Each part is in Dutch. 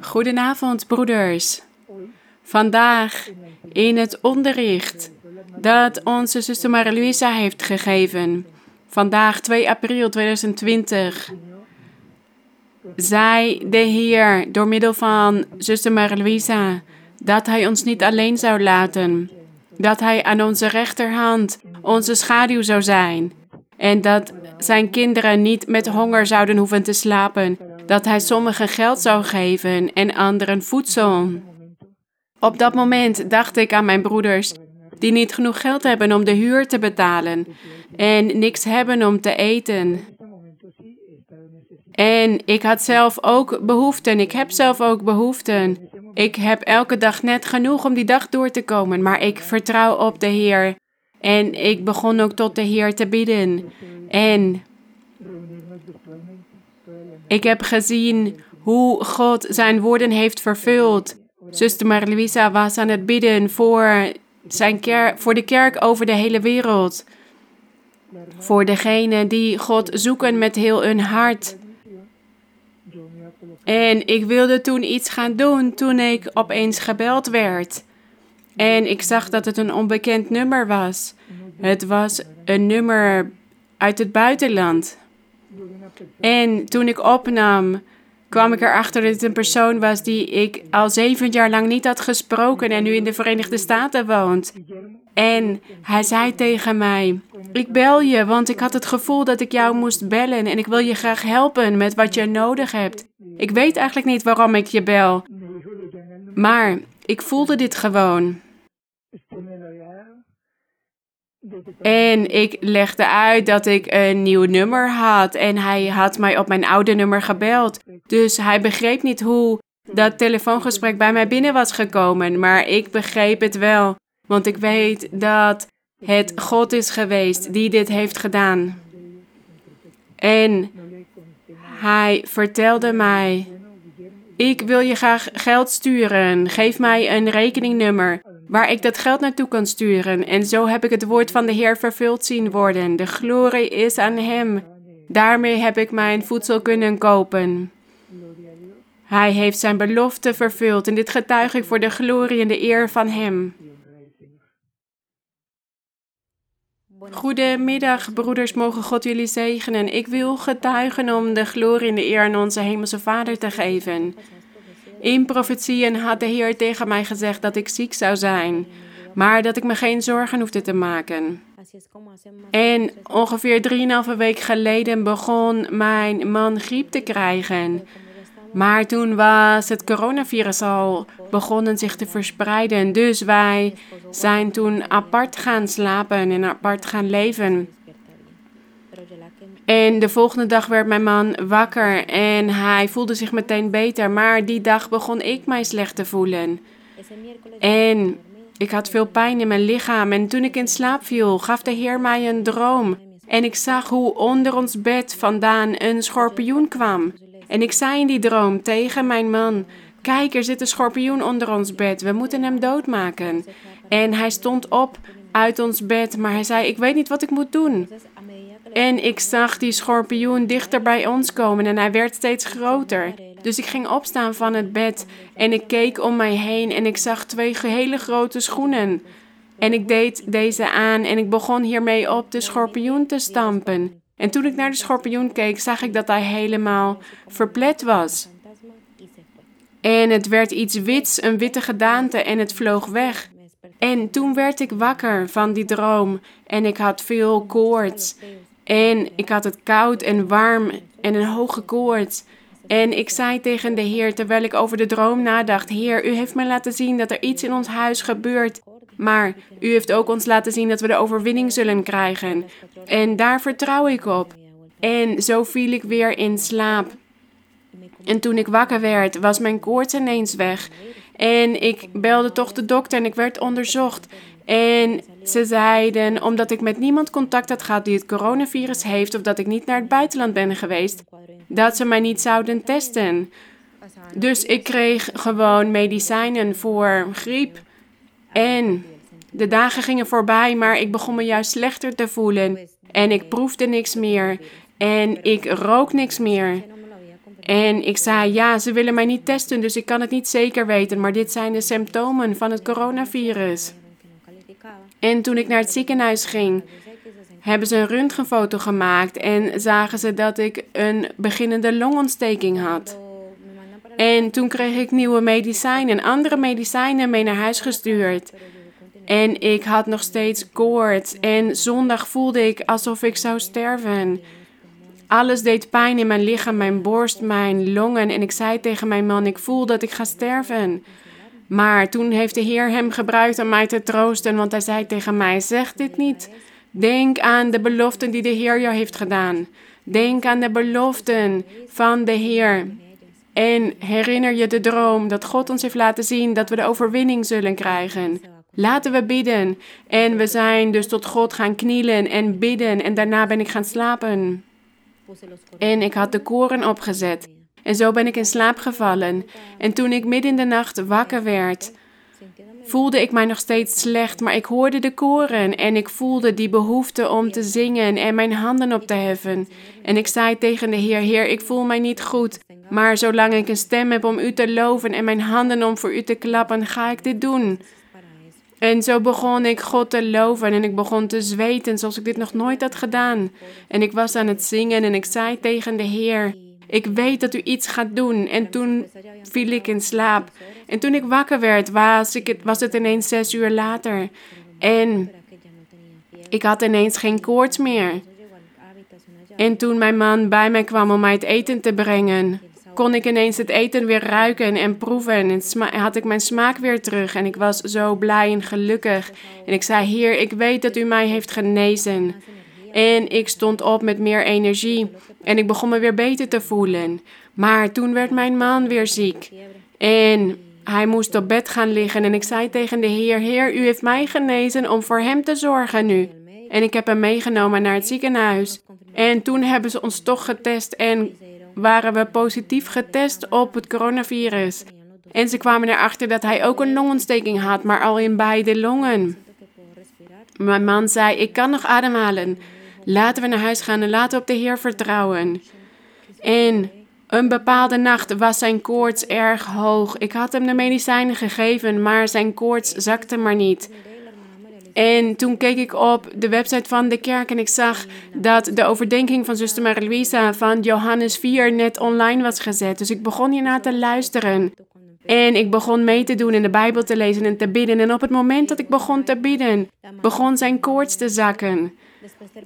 Goedenavond, broeders. Vandaag in het onderricht dat onze zuster Maria heeft gegeven, vandaag 2 april 2020, zei de Heer door middel van zuster Maria dat Hij ons niet alleen zou laten, dat Hij aan onze rechterhand onze schaduw zou zijn en dat zijn kinderen niet met honger zouden hoeven te slapen, dat Hij sommigen geld zou geven en anderen voedsel. Op dat moment dacht ik aan mijn broeders die niet genoeg geld hebben om de huur te betalen en niks hebben om te eten. En ik had zelf ook behoeften. Ik heb zelf ook behoeften. Ik heb elke dag net genoeg om die dag door te komen, maar ik vertrouw op de Heer. En ik begon ook tot de Heer te bidden. En ik heb gezien hoe God zijn woorden heeft vervuld. Zuster Maria was aan het bidden voor, zijn kerk, voor de kerk over de hele wereld. Voor degenen die God zoeken met heel hun hart. En ik wilde toen iets gaan doen toen ik opeens gebeld werd. En ik zag dat het een onbekend nummer was. Het was een nummer uit het buitenland. En toen ik opnam, kwam ik erachter dat het een persoon was die ik al zeven jaar lang niet had gesproken en nu in de Verenigde Staten woont. En hij zei tegen mij: Ik bel je, want ik had het gevoel dat ik jou moest bellen en ik wil je graag helpen met wat je nodig hebt. Ik weet eigenlijk niet waarom ik je bel, maar ik voelde dit gewoon. En ik legde uit dat ik een nieuw nummer had en hij had mij op mijn oude nummer gebeld. Dus hij begreep niet hoe dat telefoongesprek bij mij binnen was gekomen, maar ik begreep het wel, want ik weet dat het God is geweest die dit heeft gedaan. En hij vertelde mij: Ik wil je graag geld sturen. Geef mij een rekeningnummer waar ik dat geld naartoe kan sturen. En zo heb ik het woord van de Heer vervuld zien worden. De glorie is aan Hem. Daarmee heb ik mijn voedsel kunnen kopen. Hij heeft zijn belofte vervuld en dit getuig ik voor de glorie en de eer van Hem. Goedemiddag, broeders, mogen God jullie zegenen. Ik wil getuigen om de glorie en de eer aan onze Hemelse Vader te geven. In profetieën had de Heer tegen mij gezegd dat ik ziek zou zijn, maar dat ik me geen zorgen hoefde te maken. En ongeveer drieënhalve week geleden begon mijn man griep te krijgen. Maar toen was het coronavirus al begonnen zich te verspreiden. Dus wij zijn toen apart gaan slapen en apart gaan leven. En de volgende dag werd mijn man wakker en hij voelde zich meteen beter. Maar die dag begon ik mij slecht te voelen. En ik had veel pijn in mijn lichaam. En toen ik in slaap viel, gaf de Heer mij een droom. En ik zag hoe onder ons bed vandaan een schorpioen kwam. En ik zei in die droom tegen mijn man: Kijk, er zit een schorpioen onder ons bed. We moeten hem doodmaken. En hij stond op uit ons bed, maar hij zei: Ik weet niet wat ik moet doen. En ik zag die schorpioen dichter bij ons komen en hij werd steeds groter. Dus ik ging opstaan van het bed en ik keek om mij heen en ik zag twee hele grote schoenen. En ik deed deze aan en ik begon hiermee op de schorpioen te stampen. En toen ik naar de schorpioen keek, zag ik dat hij helemaal verplet was. En het werd iets wits, een witte gedaante en het vloog weg. En toen werd ik wakker van die droom en ik had veel koorts. En ik had het koud en warm en een hoge koorts. En ik zei tegen de Heer, terwijl ik over de droom nadacht: Heer, u heeft mij laten zien dat er iets in ons huis gebeurt. Maar u heeft ook ons laten zien dat we de overwinning zullen krijgen. En daar vertrouw ik op. En zo viel ik weer in slaap. En toen ik wakker werd, was mijn koorts ineens weg. En ik belde toch de dokter en ik werd onderzocht. En ze zeiden, omdat ik met niemand contact had gehad die het coronavirus heeft of dat ik niet naar het buitenland ben geweest, dat ze mij niet zouden testen. Dus ik kreeg gewoon medicijnen voor griep. En de dagen gingen voorbij, maar ik begon me juist slechter te voelen. En ik proefde niks meer. En ik rook niks meer. En ik zei, ja, ze willen mij niet testen, dus ik kan het niet zeker weten, maar dit zijn de symptomen van het coronavirus. En toen ik naar het ziekenhuis ging, hebben ze een röntgenfoto gemaakt en zagen ze dat ik een beginnende longontsteking had. En toen kreeg ik nieuwe medicijnen, andere medicijnen mee naar huis gestuurd. En ik had nog steeds koorts en zondag voelde ik alsof ik zou sterven. Alles deed pijn in mijn lichaam, mijn borst, mijn longen. En ik zei tegen mijn man: Ik voel dat ik ga sterven. Maar toen heeft de Heer hem gebruikt om mij te troosten, want hij zei tegen mij: Zeg dit niet. Denk aan de beloften die de Heer jou heeft gedaan. Denk aan de beloften van de Heer. En herinner je de droom dat God ons heeft laten zien dat we de overwinning zullen krijgen. Laten we bidden. En we zijn dus tot God gaan knielen en bidden. En daarna ben ik gaan slapen. En ik had de koren opgezet. En zo ben ik in slaap gevallen. En toen ik midden in de nacht wakker werd, voelde ik mij nog steeds slecht, maar ik hoorde de koren en ik voelde die behoefte om te zingen en mijn handen op te heffen. En ik zei tegen de Heer: Heer, ik voel mij niet goed, maar zolang ik een stem heb om U te loven en mijn handen om voor U te klappen, ga ik dit doen. En zo begon ik God te loven en ik begon te zweten zoals ik dit nog nooit had gedaan. En ik was aan het zingen en ik zei tegen de Heer: Ik weet dat u iets gaat doen. En toen viel ik in slaap. En toen ik wakker werd, was, ik, was het ineens zes uur later. En ik had ineens geen koorts meer. En toen mijn man bij mij kwam om mij het eten te brengen, kon ik ineens het eten weer ruiken en proeven. En had ik mijn smaak weer terug. En ik was zo blij en gelukkig. En ik zei: Heer, ik weet dat u mij heeft genezen. En ik stond op met meer energie. En ik begon me weer beter te voelen. Maar toen werd mijn man weer ziek. En hij moest op bed gaan liggen. En ik zei tegen de Heer: Heer, u heeft mij genezen om voor hem te zorgen nu. En ik heb hem meegenomen naar het ziekenhuis. En toen hebben ze ons toch getest en waren we positief getest op het coronavirus. En ze kwamen erachter dat hij ook een longontsteking had, maar al in beide longen. Mijn man zei: Ik kan nog ademhalen. Laten we naar huis gaan en laten we op de Heer vertrouwen. En een bepaalde nacht was zijn koorts erg hoog. Ik had hem de medicijnen gegeven, maar zijn koorts zakte maar niet. En toen keek ik op de website van de kerk en ik zag dat de overdenking van zuster Maria Luisa van Johannes 4 net online was gezet. Dus ik begon hierna te luisteren. En ik begon mee te doen in de Bijbel te lezen en te bidden. En op het moment dat ik begon te bidden, begon zijn koorts te zakken.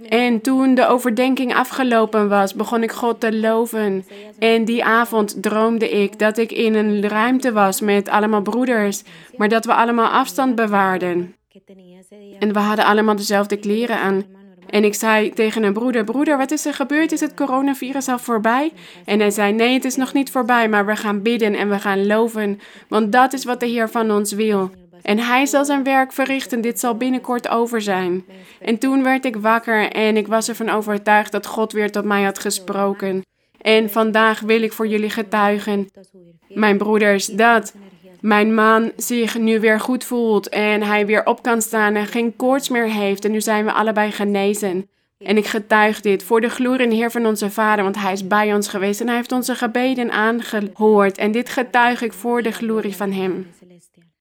En toen de overdenking afgelopen was, begon ik God te loven. En die avond droomde ik dat ik in een ruimte was met allemaal broeders, maar dat we allemaal afstand bewaarden. En we hadden allemaal dezelfde kleren aan. En ik zei tegen een broeder: Broeder, wat is er gebeurd? Is het coronavirus al voorbij? En hij zei: Nee, het is nog niet voorbij, maar we gaan bidden en we gaan loven. Want dat is wat de Heer van ons wil. En hij zal zijn werk verrichten. Dit zal binnenkort over zijn. En toen werd ik wakker en ik was ervan overtuigd dat God weer tot mij had gesproken. En vandaag wil ik voor jullie getuigen, mijn broeders, dat mijn man zich nu weer goed voelt en hij weer op kan staan en geen koorts meer heeft. En nu zijn we allebei genezen. En ik getuig dit voor de glorie Heer van onze Vader, want Hij is bij ons geweest en Hij heeft onze gebeden aangehoord. En dit getuig ik voor de glorie van Hem.